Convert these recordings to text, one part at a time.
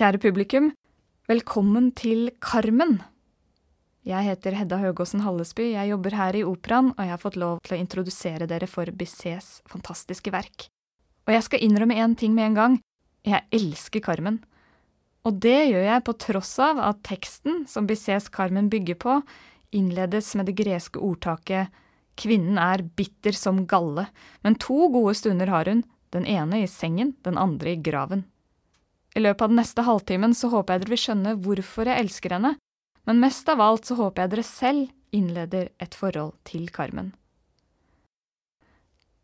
Kjære publikum, velkommen til Carmen. Jeg heter Hedda Høgåsen Hallesby, jeg jobber her i Operaen, og jeg har fått lov til å introdusere dere for Bissets fantastiske verk. Og jeg skal innrømme én ting med en gang. Jeg elsker Carmen. Og det gjør jeg på tross av at teksten som Bissets Carmen bygger på, innledes med det greske ordtaket Kvinnen er bitter som galle, men to gode stunder har hun, den ene i sengen, den andre i graven. I løpet av den neste halvtimen så håper jeg dere vil skjønne hvorfor jeg elsker henne, men mest av alt så håper jeg dere selv innleder et forhold til Carmen.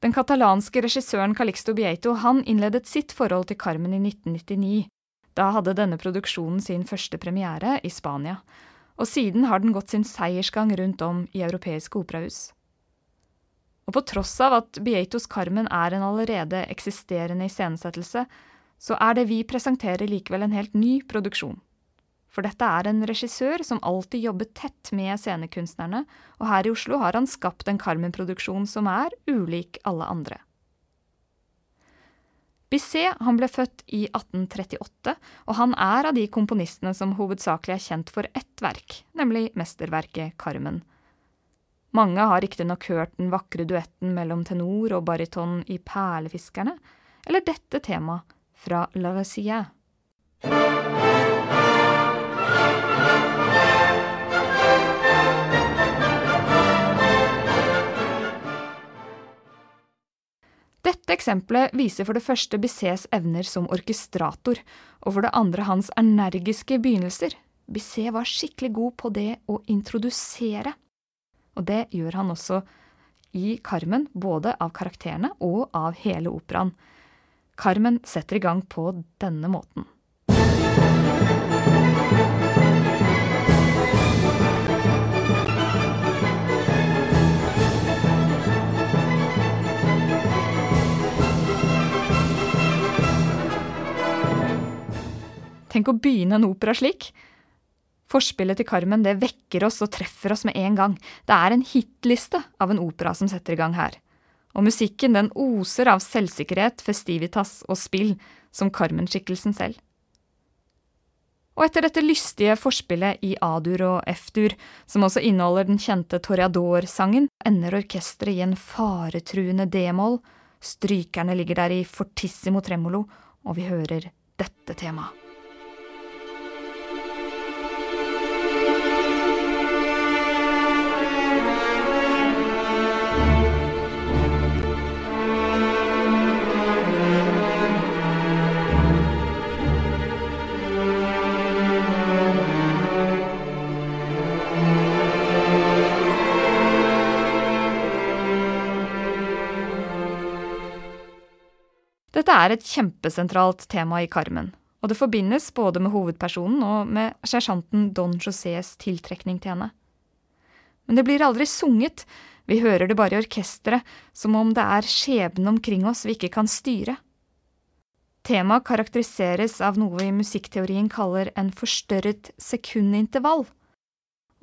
Den katalanske regissøren Calixto Bieto han innledet sitt forhold til Carmen i 1999. Da hadde denne produksjonen sin første premiere i Spania, og siden har den gått sin seiersgang rundt om i europeiske operahus. Og på tross av at Bietos Carmen er en allerede eksisterende iscenesettelse, så er det vi presenterer likevel en helt ny produksjon. For dette er en regissør som alltid jobber tett med scenekunstnerne, og her i Oslo har han skapt en Carmen-produksjon som er ulik alle andre. Bisset han ble født i 1838, og han er av de komponistene som hovedsakelig er kjent for ett verk, nemlig mesterverket Carmen. Mange har riktignok hørt den vakre duetten mellom tenor og bariton i Perlefiskerne, eller dette temaet fra La Recia. Dette eksempelet viser for det første Bissets evner som orkestrator, og for det andre hans energiske begynnelser. Bisset var skikkelig god på det å introdusere. Og det gjør han også i Carmen, både av karakterene og av hele operaen. Carmen setter i gang på denne måten. Tenk å begynne en opera slik. Forspillet til Carmen det vekker oss og treffer oss med en gang. Det er en hitliste av en opera som setter i gang her. Og musikken den oser av selvsikkerhet, festivitas og spill, som Carmen-skikkelsen selv. Og etter dette lystige forspillet i A-dur og F-dur, som også inneholder den kjente Toreador-sangen, ender orkesteret i en faretruende d-moll, strykerne ligger der i fortissimo tremolo, og vi hører dette temaet. Dette er et kjempesentralt tema i Carmen, og det forbindes både med hovedpersonen og med sersjanten Don Josés tiltrekning til henne. Men det blir aldri sunget, vi hører det bare i orkesteret, som om det er skjebnen omkring oss vi ikke kan styre. Temaet karakteriseres av noe i musikkteorien kaller en forstørret sekundintervall.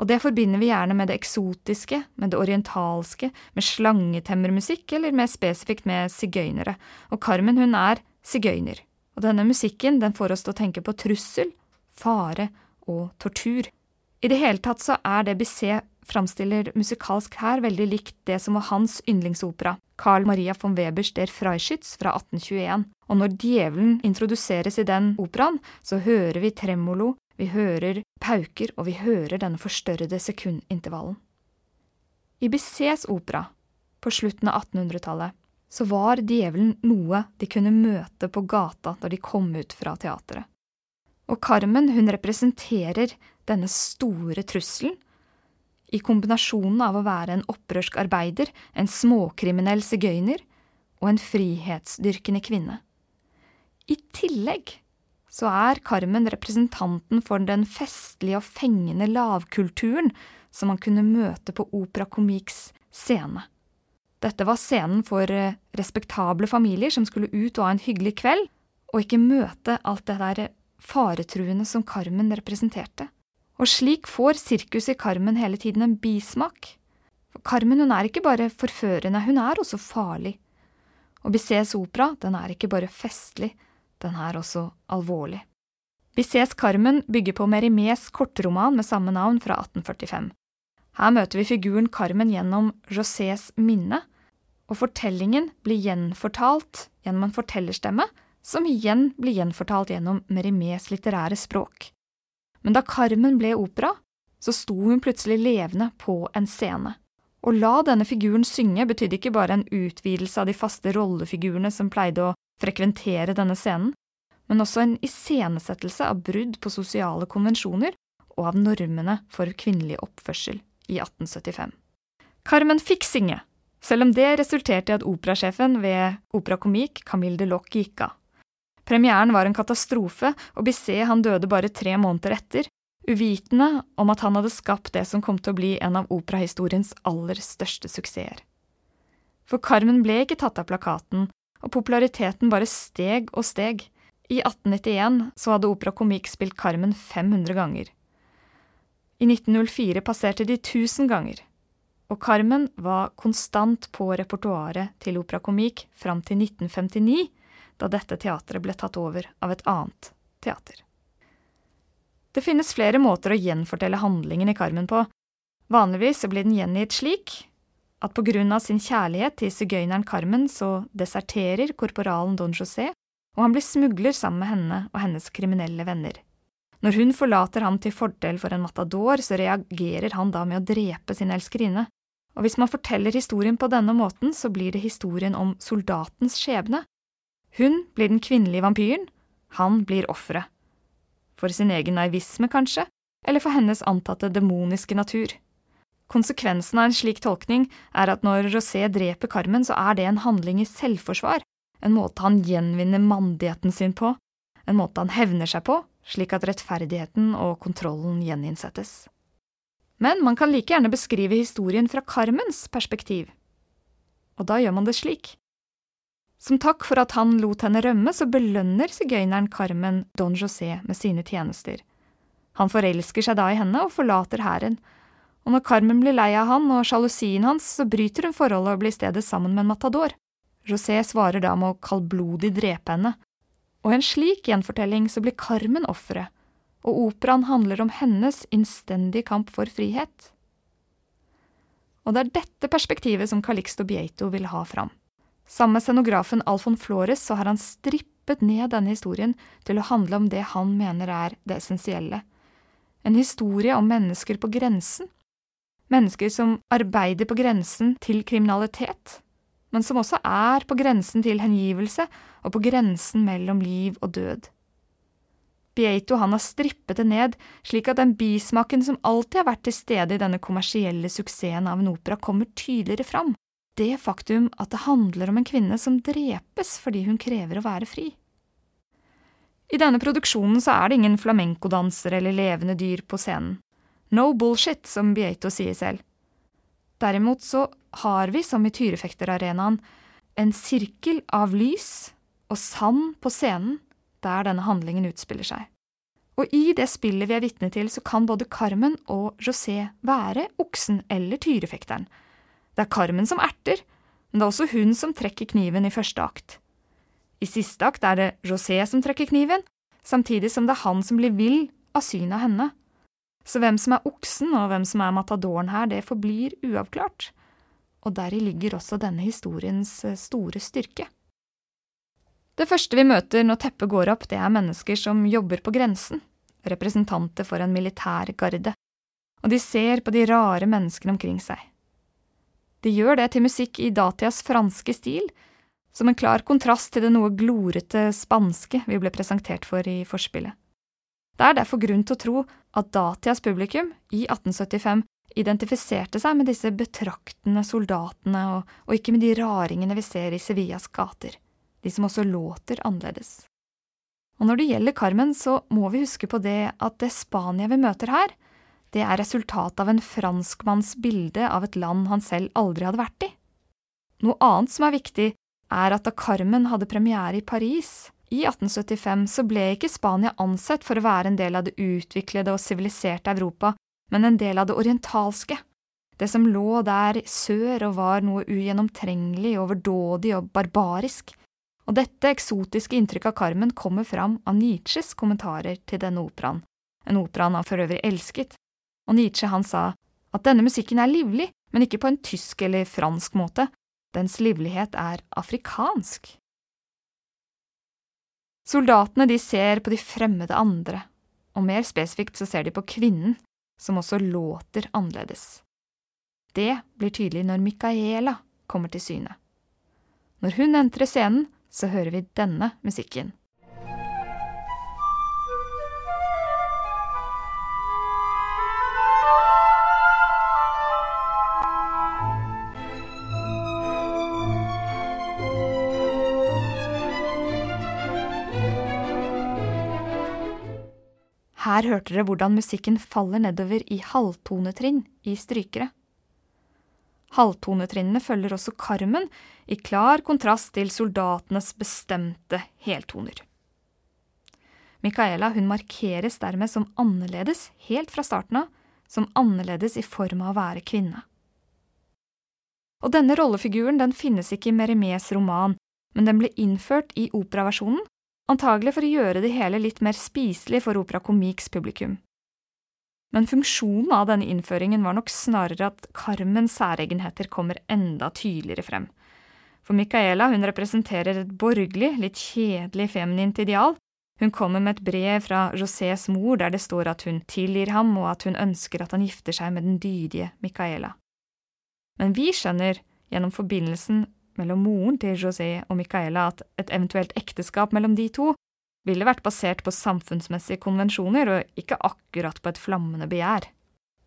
Og det forbinder vi gjerne med det eksotiske, med det orientalske, med slangetemmermusikk eller mer spesifikt med sigøynere, og Carmen hun er sigøyner, og denne musikken den får oss til å tenke på trussel, fare og tortur. I det hele tatt så er det Bisset framstiller musikalsk her veldig likt det som var hans yndlingsopera, Carl Maria von Webers Der Freischütz fra 1821, og når djevelen introduseres i den operaen, så hører vi tremolo, vi hører pauker, og vi hører denne forstørrede sekundintervallen. I Bissets opera, på slutten av 1800-tallet, så var djevelen noe de kunne møte på gata når de kom ut fra teateret. Og Carmen hun representerer denne store trusselen, i kombinasjonen av å være en opprørsk arbeider, en småkriminell sigøyner og en frihetsdyrkende kvinne. I tillegg så er Carmen representanten for den festlige og fengende lavkulturen som man kunne møte på Opera Comiques scene. Dette var scenen for eh, respektable familier som skulle ut og ha en hyggelig kveld, og ikke møte alt det der faretruende som Carmen representerte. Og slik får sirkuset i Carmen hele tiden en bismak. For Carmen hun er ikke bare forførende, hun er også farlig. Og Bissets opera den er ikke bare festlig, den er også alvorlig. Bizets Carmen bygger på Merimés kortroman med samme navn fra 1845. Her møter vi figuren Carmen gjennom Josés minne, og fortellingen blir gjenfortalt gjennom en fortellerstemme, som igjen blir gjenfortalt gjennom Merimés litterære språk. Men da Carmen ble opera, så sto hun plutselig levende på en scene. Å la denne figuren synge betydde ikke bare en utvidelse av de faste rollefigurene som pleide å frekventere denne scenen, men også en iscenesettelse av brudd på sosiale konvensjoner og av normene for kvinnelig oppførsel i 1875. Carmen fikk synge, selv om det resulterte i at operasjefen ved Opera Comique, Camille de Loc, gikk av. Premieren var en katastrofe, og Bisset han døde bare tre måneder etter, uvitende om at han hadde skapt det som kom til å bli en av operahistoriens aller største suksesser. For Carmen ble ikke tatt av plakaten, og populariteten bare steg og steg. I 1891 så hadde Opera Comique spilt Carmen 500 ganger. I 1904 passerte de 1000 ganger, og Carmen var konstant på repertoaret til Opera Comique fram til 1959, da dette teatret ble tatt over av et annet teater. Det finnes flere måter å gjenfortelle handlingen i Carmen på. Vanligvis blir den gjengitt slik at på grunn av sin kjærlighet til sigøyneren Carmen så deserterer korporalen Don José, og han blir smugler sammen med henne og hennes kriminelle venner. Når hun forlater ham til fordel for en matador, så reagerer han da med å drepe sin elskerinne, og hvis man forteller historien på denne måten, så blir det historien om soldatens skjebne. Hun blir den kvinnelige vampyren, han blir offeret. For sin egen naivisme, kanskje, eller for hennes antatte demoniske natur. Konsekvensen av en slik tolkning er at når Rosé dreper Carmen, så er det en handling i selvforsvar, en måte han gjenvinner mandigheten sin på, en måte han hevner seg på, slik at rettferdigheten og kontrollen gjeninnsettes. Men man kan like gjerne beskrive historien fra Carmens perspektiv. Og da gjør man det slik. Som takk for at han lot henne rømme, så belønner sigøyneren Carmen Don José med sine tjenester. Han forelsker seg da i henne og forlater hæren, og når Carmen blir lei av han og sjalusien hans, så bryter hun forholdet og blir i stedet sammen med en matador. José svarer da med å kaldblodig drepe henne, og i en slik gjenfortelling så blir Carmen offeret, og operaen handler om hennes innstendige kamp for frihet. Og det er dette perspektivet som Calixto Bieto vil ha fram. Sammen med scenografen Alfon Flores så har han strippet ned denne historien til å handle om det han mener er det essensielle. En historie om mennesker på grensen. Mennesker som arbeider på grensen til kriminalitet, men som også er på grensen til hengivelse og på grensen mellom liv og død. Beito han har strippet det ned, slik at den bismaken som alltid har vært til stede i denne kommersielle suksessen av en opera, kommer tydeligere fram. Det faktum at det handler om en kvinne som drepes fordi hun krever å være fri. I denne produksjonen så er det ingen flamencodansere eller levende dyr på scenen. No bullshit, som Bieto sier selv. Derimot så har vi, som i Tyrefekterarenaen, en sirkel av lys og sand på scenen der denne handlingen utspiller seg. Og i det spillet vi er vitne til, så kan både Carmen og José være oksen eller tyrefekteren. Det er Carmen som erter, men det er også hun som trekker kniven i første akt. I siste akt er det José som trekker kniven, samtidig som det er han som blir vill av synet av henne. Så hvem som er oksen og hvem som er matadoren her, det forblir uavklart og deri ligger også denne historiens eh, store styrke. Det første vi møter når teppet går opp, det er mennesker som jobber på grensen, representanter for en militær garde, og de ser på de rare menneskene omkring seg. De gjør det til musikk i datias franske stil, som en klar kontrast til det noe glorete spanske vi ble presentert for i forspillet. Det er derfor grunn til å tro at datias publikum, i 1875, identifiserte seg med disse betraktende soldatene og, og ikke med de raringene vi ser i Sevillas gater, de som også låter annerledes. Og når det gjelder Carmen, så må vi huske på det at det Spania vi møter her, det er resultatet av en franskmanns bilde av et land han selv aldri hadde vært i. Noe annet som er viktig, er at da Carmen hadde premiere i Paris i 1875, så ble ikke Spania ansett for å være en del av det utviklede og siviliserte Europa, men en del av det orientalske, det som lå der sør og var noe ugjennomtrengelig, overdådig og barbarisk, Og dette eksotiske inntrykket av Carmen kommer fram av Nietzsches kommentarer til denne operaen, en opera han for øvrig elsket, og Nietzsche han sa at denne musikken er livlig, men ikke på en tysk eller fransk måte, dens livlighet er afrikansk. Soldatene de ser på de fremmede andre, og mer spesifikt så ser de på kvinnen, som også låter annerledes. Det blir tydelig når Micaela kommer til syne. Når hun entrer scenen, så hører vi denne musikken. Her hørte dere hvordan musikken faller nedover i halvtonetrinn i strykere. Halvtonetrinnene følger også karmen, i klar kontrast til soldatenes bestemte heltoner. Micaela hun markeres dermed som annerledes helt fra starten av, som annerledes i form av å være kvinne. Og denne rollefiguren den finnes ikke i Meremes roman, men den ble innført i operaversjonen antagelig for å gjøre det hele litt mer spiselig for Opera Comiques publikum. Men funksjonen av denne innføringen var nok snarere at Carmens særegenheter kommer enda tydeligere frem. For Micaela hun representerer et borgerlig, litt kjedelig feminint ideal. Hun kommer med et brev fra Josés mor der det står at hun tilgir ham og at hun ønsker at han gifter seg med den dydige Micaela. Men vi skjønner, gjennom forbindelsen mellom moren til José og Micaela at et eventuelt ekteskap mellom de to ville vært basert på samfunnsmessige konvensjoner og ikke akkurat på et flammende begjær.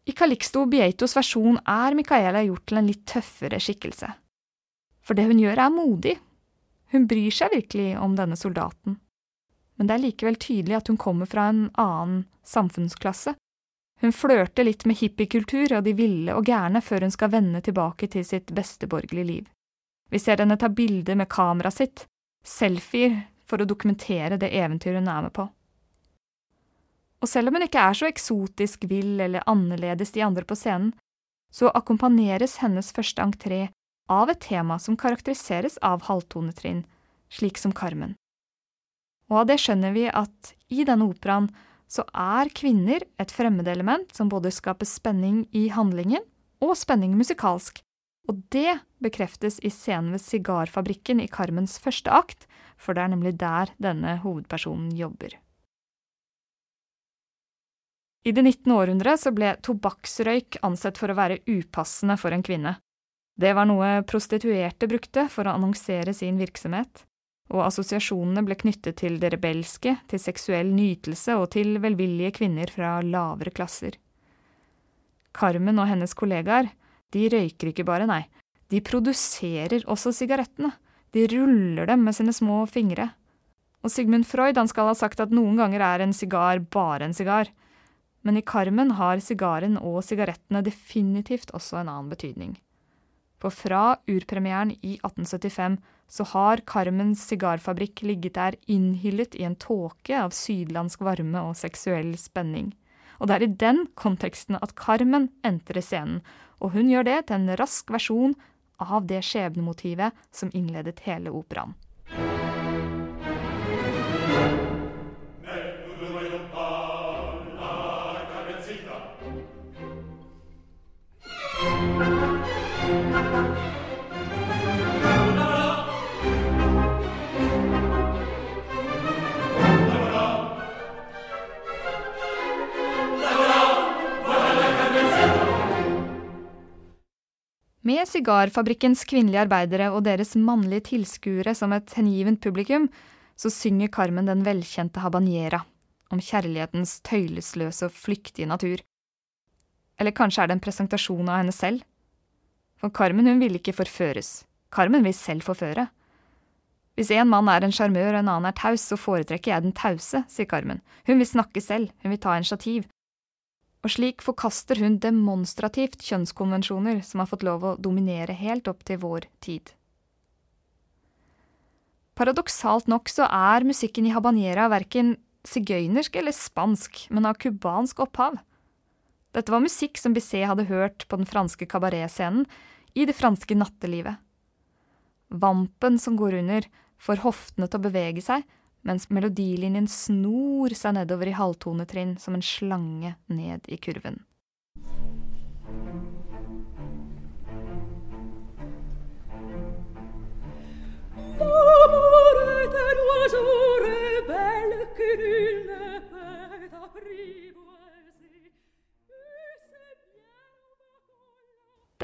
I Calixto Bietos versjon er Micaela gjort til en litt tøffere skikkelse. For det hun gjør, er modig. Hun bryr seg virkelig om denne soldaten. Men det er likevel tydelig at hun kommer fra en annen samfunnsklasse. Hun flørter litt med hippiekultur og de ville og gærne før hun skal vende tilbake til sitt besteborgerlige liv. Vi ser henne ta bilder med kameraet sitt, selfier, for å dokumentere det eventyret hun er med på. Og selv om hun ikke er så eksotisk vill eller annerledes de andre på scenen, så akkompagneres hennes første entré av et tema som karakteriseres av halvtonetrinn, slik som Carmen. Og av det skjønner vi at i denne operaen så er kvinner et fremmedelement som både skaper spenning i handlingen og spenning musikalsk, og det bekreftes i scenen ved sigarfabrikken i Carmens første akt, for det er nemlig der denne hovedpersonen jobber. I det 19. århundre så ble tobakksrøyk ansett for å være upassende for en kvinne. Det var noe prostituerte brukte for å annonsere sin virksomhet, og assosiasjonene ble knyttet til det rebelske, til seksuell nytelse og til velvillige kvinner fra lavere klasser. Carmen og hennes kollegaer de røyker ikke bare, nei, de produserer også sigarettene, de ruller dem med sine små fingre. Og Sigmund Freud han skal ha sagt at noen ganger er en sigar bare en sigar, men i Carmen har sigaren og sigarettene definitivt også en annen betydning. For fra urpremieren i 1875 så har Carmens sigarfabrikk ligget der innhyllet i en tåke av sydlandsk varme og seksuell spenning. Og det er i den konteksten at Carmen entrer scenen, og hun gjør det til en rask versjon av det skjebnemotivet som innledet hele operaen. Med sigarfabrikkens kvinnelige arbeidere og deres mannlige tilskuere som et hengivent publikum, så synger Carmen den velkjente habanera, om kjærlighetens tøylesløse og flyktige natur. Eller kanskje er det en presentasjon av henne selv? For Carmen hun vil ikke forføres. Carmen vil selv forføre. Hvis en mann er en sjarmør og en annen er taus, så foretrekker jeg den tause, sier Carmen. Hun vil snakke selv, hun vil ta initiativ, og slik forkaster hun demonstrativt kjønnskonvensjoner som har fått lov å dominere helt opp til vår tid. Paradoksalt nok så er musikken i habanera verken sigøynersk eller spansk, men av cubansk opphav. Dette var musikk som Bizet hadde hørt på den franske kabaretscenen i det franske nattelivet. Vampen som går under, får hoftene til å bevege seg, mens melodilinjen snor seg nedover i halvtonetrinn som en slange ned i kurven.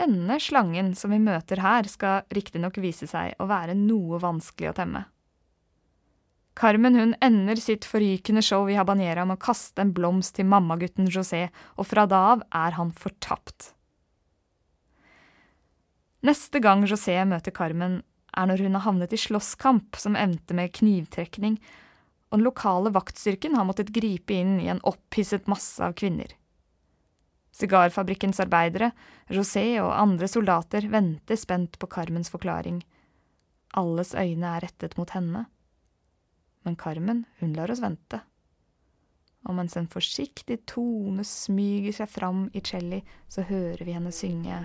Denne slangen som vi møter her, skal riktignok vise seg å være noe vanskelig å temme. Carmen hun ender sitt forrykende show i Habanera med å kaste en blomst til mammagutten José, og fra da av er han fortapt. Neste gang José møter Carmen, er når hun har havnet i slåsskamp som endte med knivtrekning, og den lokale vaktstyrken har måttet gripe inn i en opphisset masse av kvinner. Sigarfabrikkens arbeidere, José og andre soldater venter spent på Carmens forklaring. Alles øyne er rettet mot henne. Men Carmen, hun lar oss vente. Og mens en forsiktig tone smyger seg fram i celli, så hører vi henne synge.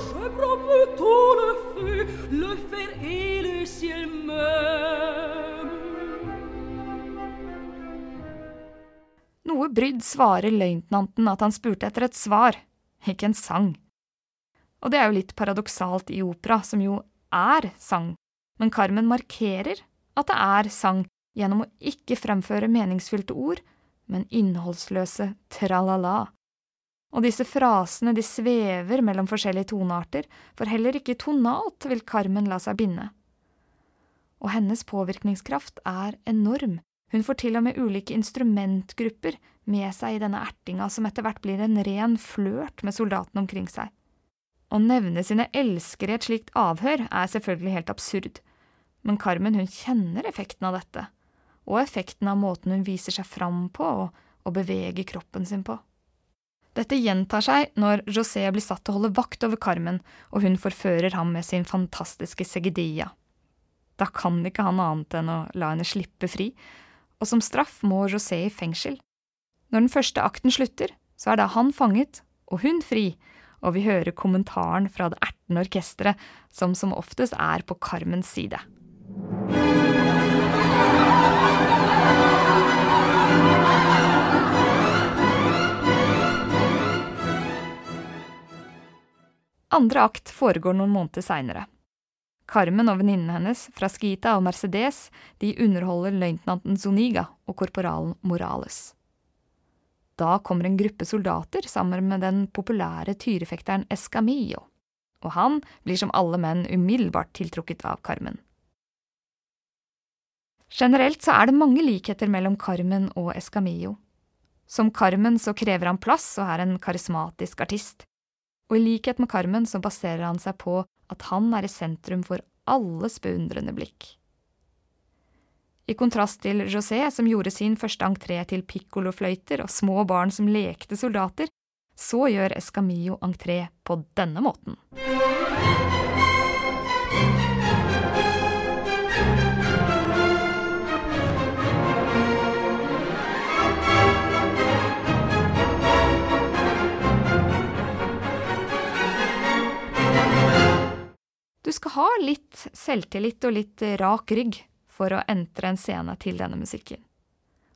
je prends tout le feu, le fer et le ciel même. Noe brydd svarer løytnanten at han spurte etter et svar, ikke en sang. Og det er jo litt paradoksalt i opera, som jo er sang, men Carmen markerer at det er sang gjennom å ikke fremføre meningsfylte ord, men innholdsløse tralala. Og disse frasene de svever mellom forskjellige tonearter, for heller ikke tonalt vil Carmen la seg binde. Og hennes påvirkningskraft er enorm, hun får til og med ulike instrumentgrupper med seg i denne ertinga som etter hvert blir en ren flørt med soldatene omkring seg. Å nevne sine elskere i et slikt avhør er selvfølgelig helt absurd, men Carmen hun kjenner effekten av dette og effekten av måten hun viser seg fram på og, og beveger kroppen sin på. Dette gjentar seg når José blir satt til å holde vakt over Carmen, og hun forfører ham med sin fantastiske segedia. Da kan ikke han annet enn å la henne slippe fri, og som straff må José i fengsel. Når den første akten slutter, så er da han fanget og hun fri, og vi hører kommentaren fra det ertende orkesteret, som som oftest er på Carmens side. Andre akt foregår noen måneder seinere. Carmen og venninnen hennes Frasquita og Mercedes de underholder løytnanten Zuniga og korporalen Morales. Da kommer en gruppe soldater sammen med den populære tyrefekteren Escamillo, og han blir som alle menn umiddelbart tiltrukket av Carmen. Generelt så er det mange likheter mellom Carmen og Escamillo. Som Carmen så krever han plass og er en karismatisk artist og i likhet med Carmen så baserer han seg på at han er i sentrum for alles beundrende blikk. I kontrast til José, som gjorde sin første entré til pikkolofløyter og små barn som lekte soldater, så gjør Escamillo entré på denne måten. Selvtillit og litt rak rygg for å entre en scene til denne musikken.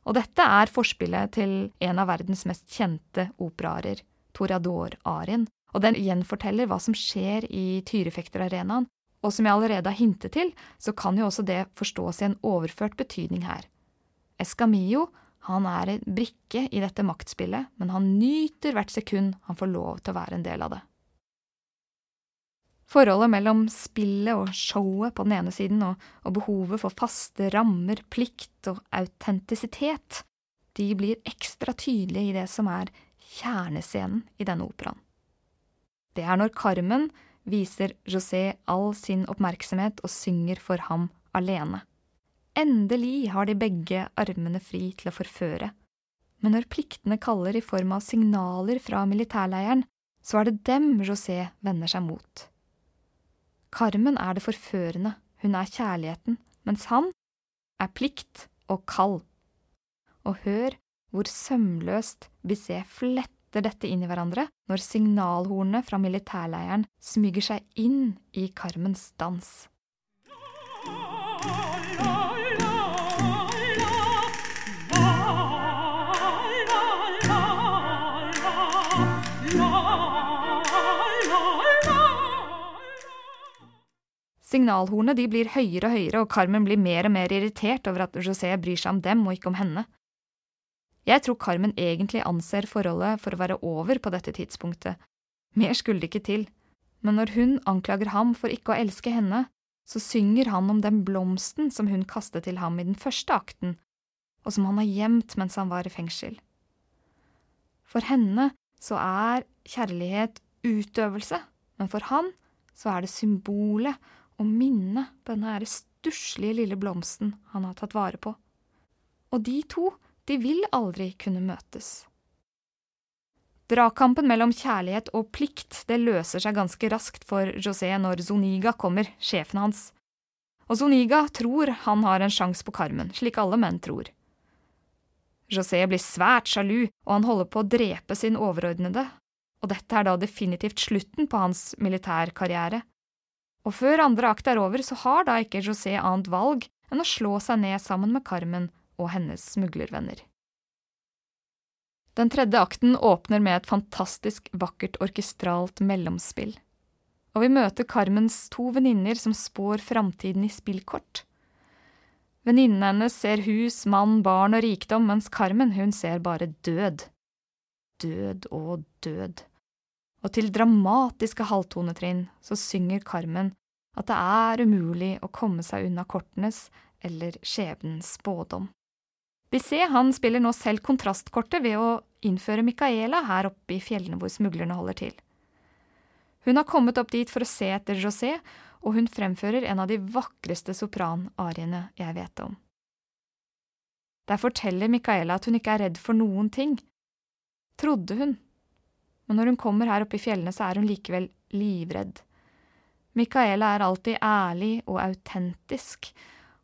Og dette er forspillet til en av verdens mest kjente operaer, Toreador-arien, og den gjenforteller hva som skjer i Tyrefekterarenaen, og som jeg allerede har hintet til, så kan jo også det forstås i en overført betydning her. Escamillo han er en brikke i dette maktspillet, men han nyter hvert sekund han får lov til å være en del av det. Forholdet mellom spillet og showet på den ene siden og, og behovet for faste rammer, plikt og autentisitet, de blir ekstra tydelige i det som er kjernescenen i denne operaen. Det er når Carmen viser José all sin oppmerksomhet og synger for ham alene. Endelig har de begge armene fri til å forføre. Men når pliktene kaller i form av signaler fra militærleiren, så er det dem José vender seg mot. Carmen er det forførende, hun er kjærligheten, mens han er plikt og kall. og hør hvor sømløst Bizet fletter dette inn i hverandre når signalhornene fra militærleiren smyger seg inn i Carmens dans. Signalhornene de blir høyere og høyere, og Carmen blir mer og mer irritert over at José bryr seg om dem og ikke om henne. Jeg tror Carmen egentlig anser forholdet for å være over på dette tidspunktet. Mer skulle det ikke til, men når hun anklager ham for ikke å elske henne, så synger han om den blomsten som hun kastet til ham i den første akten, og som han har gjemt mens han var i fengsel. For henne så er kjærlighet utøvelse, men for han så er det symbolet og minne denne her stusslige lille blomsten han har tatt vare på. Og de to, de vil aldri kunne møtes. Dragkampen mellom kjærlighet og plikt det løser seg ganske raskt for José når Zoniga kommer, sjefen hans. Og Zoniga tror han har en sjanse på karmen, slik alle menn tror. José blir svært sjalu, og han holder på å drepe sin overordnede, og dette er da definitivt slutten på hans militærkarriere. Og før andre akt er over, så har da ikke José annet valg enn å slå seg ned sammen med Carmen og hennes smuglervenner. Den tredje akten åpner med et fantastisk vakkert orkestralt mellomspill. Og vi møter Carmens to venninner som spår framtiden i spillkort. Venninnene hennes ser hus, mann, barn og rikdom, mens Carmen, hun ser bare død. Død og død og til dramatiske halvtonetrinn så synger Carmen at det er umulig å komme seg unna kortenes eller skjebnens spådom. Bizet han spiller nå selv kontrastkortet ved å innføre Micaela her oppe i fjellene hvor smuglerne holder til. Hun har kommet opp dit for å se etter José, og hun fremfører en av de vakreste sopranariene jeg vet om. Der forteller Micaela at hun ikke er redd for noen ting. Trodde hun, men når hun kommer her oppe i fjellene, så er hun likevel livredd. Micaela er alltid ærlig og autentisk,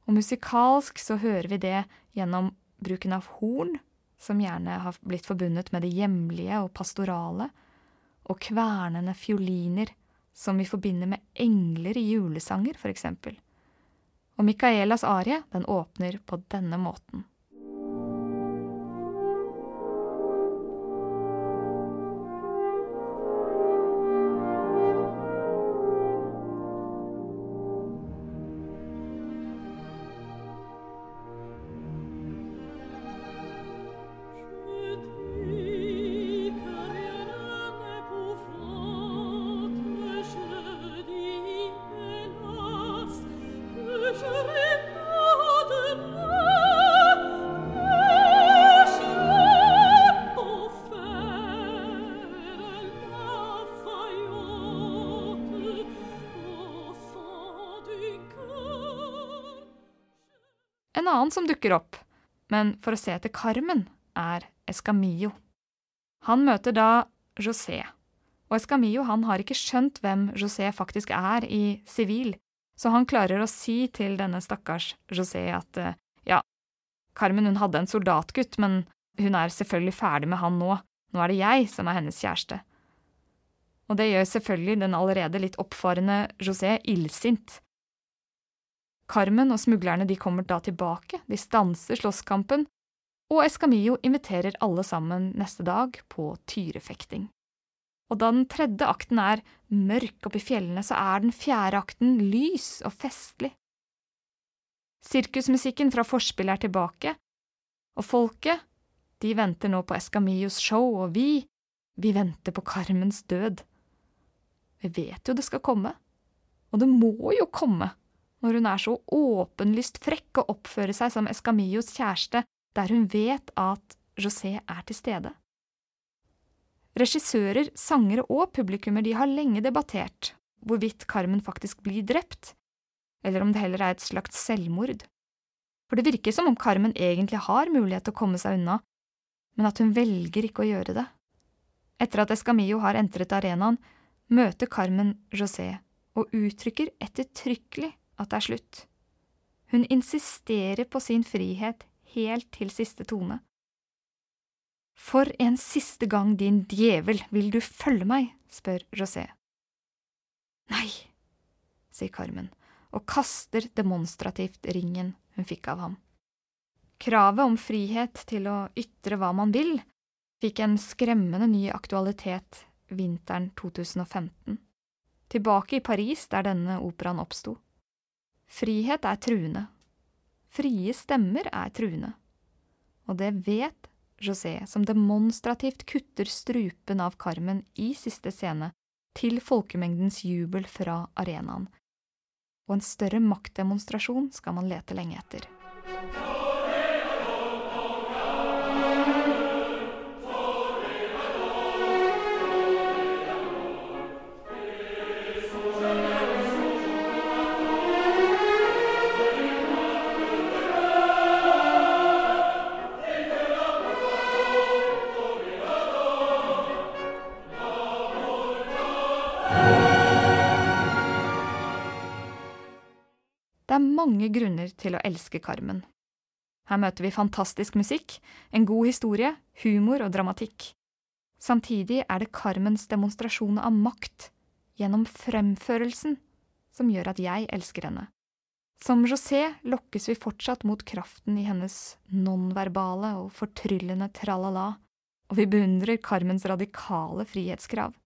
og musikalsk så hører vi det gjennom bruken av horn, som gjerne har blitt forbundet med det hjemlige og pastorale, og kvernende fioliner, som vi forbinder med engler i julesanger, for eksempel. Og Micaelas arie, den åpner på denne måten. Annen som dukker opp, men for å se etter Carmen, er Escamillo. Han møter da José, og Escamillo han har ikke skjønt hvem José faktisk er i sivil, så han klarer å si til denne stakkars José at eh, ja, Carmen hun hadde en soldatgutt, men hun er selvfølgelig ferdig med han nå, nå er det jeg som er hennes kjæreste. Og det gjør selvfølgelig den allerede litt oppfarende José illsint, Carmen og smuglerne de kommer da tilbake, de stanser slåsskampen, og Escamillo inviterer alle sammen neste dag på tyrefekting. Og da den tredje akten er mørk oppe i fjellene, så er den fjerde akten lys og festlig. Sirkusmusikken fra forspillet er tilbake, og folket, de venter nå på Escamillos show, og vi, vi venter på Carmens død. Vi vet jo det skal komme, og det må jo komme når hun er så åpenlyst frekk og oppfører seg som Escamillos kjæreste, der hun vet at José er til stede. Regissører, sangere og publikummer de har lenge debattert hvorvidt Carmen faktisk blir drept, eller om det heller er et slags selvmord. For det virker som om Carmen egentlig har mulighet til å komme seg unna, men at hun velger ikke å gjøre det. Etter at Escamillo har entret arenaen, møter Carmen José og uttrykker ettertrykkelig at det er slutt. Hun insisterer på sin frihet helt til siste tone, For en siste gang, din djevel, vil du følge meg? spør José. Nei, sier Carmen og kaster demonstrativt ringen hun fikk av ham. Kravet om frihet til å ytre hva man vil fikk en skremmende ny aktualitet vinteren 2015, tilbake i Paris der denne operaen oppsto. Frihet er truende. Frie stemmer er truende. Og det vet José, som demonstrativt kutter strupen av Carmen i siste scene, til folkemengdens jubel fra arenaen. Og en større maktdemonstrasjon skal man lete lenge etter. Mange grunner til å elske Carmen. Her møter vi fantastisk musikk, en god historie, humor og dramatikk. Samtidig er det Carmens demonstrasjon av makt, gjennom fremførelsen, som gjør at jeg elsker henne. Som José lokkes vi fortsatt mot kraften i hennes nonverbale og fortryllende tralala, og vi beundrer Carmens radikale frihetskrav.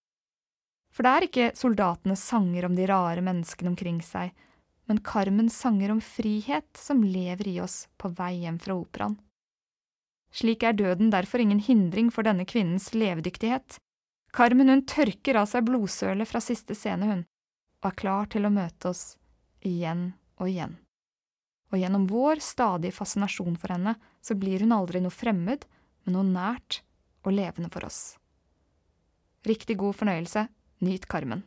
For det er ikke soldatenes sanger om de rare menneskene omkring seg, men Carmens sanger om frihet som lever i oss på vei hjem fra operaen. Slik er døden derfor ingen hindring for denne kvinnens levedyktighet. Carmen hun tørker av seg blodsølet fra siste scene, hun, og er klar til å møte oss igjen og igjen. Og gjennom vår stadige fascinasjon for henne, så blir hun aldri noe fremmed, men noe nært og levende for oss. Riktig god fornøyelse, nyt Carmen.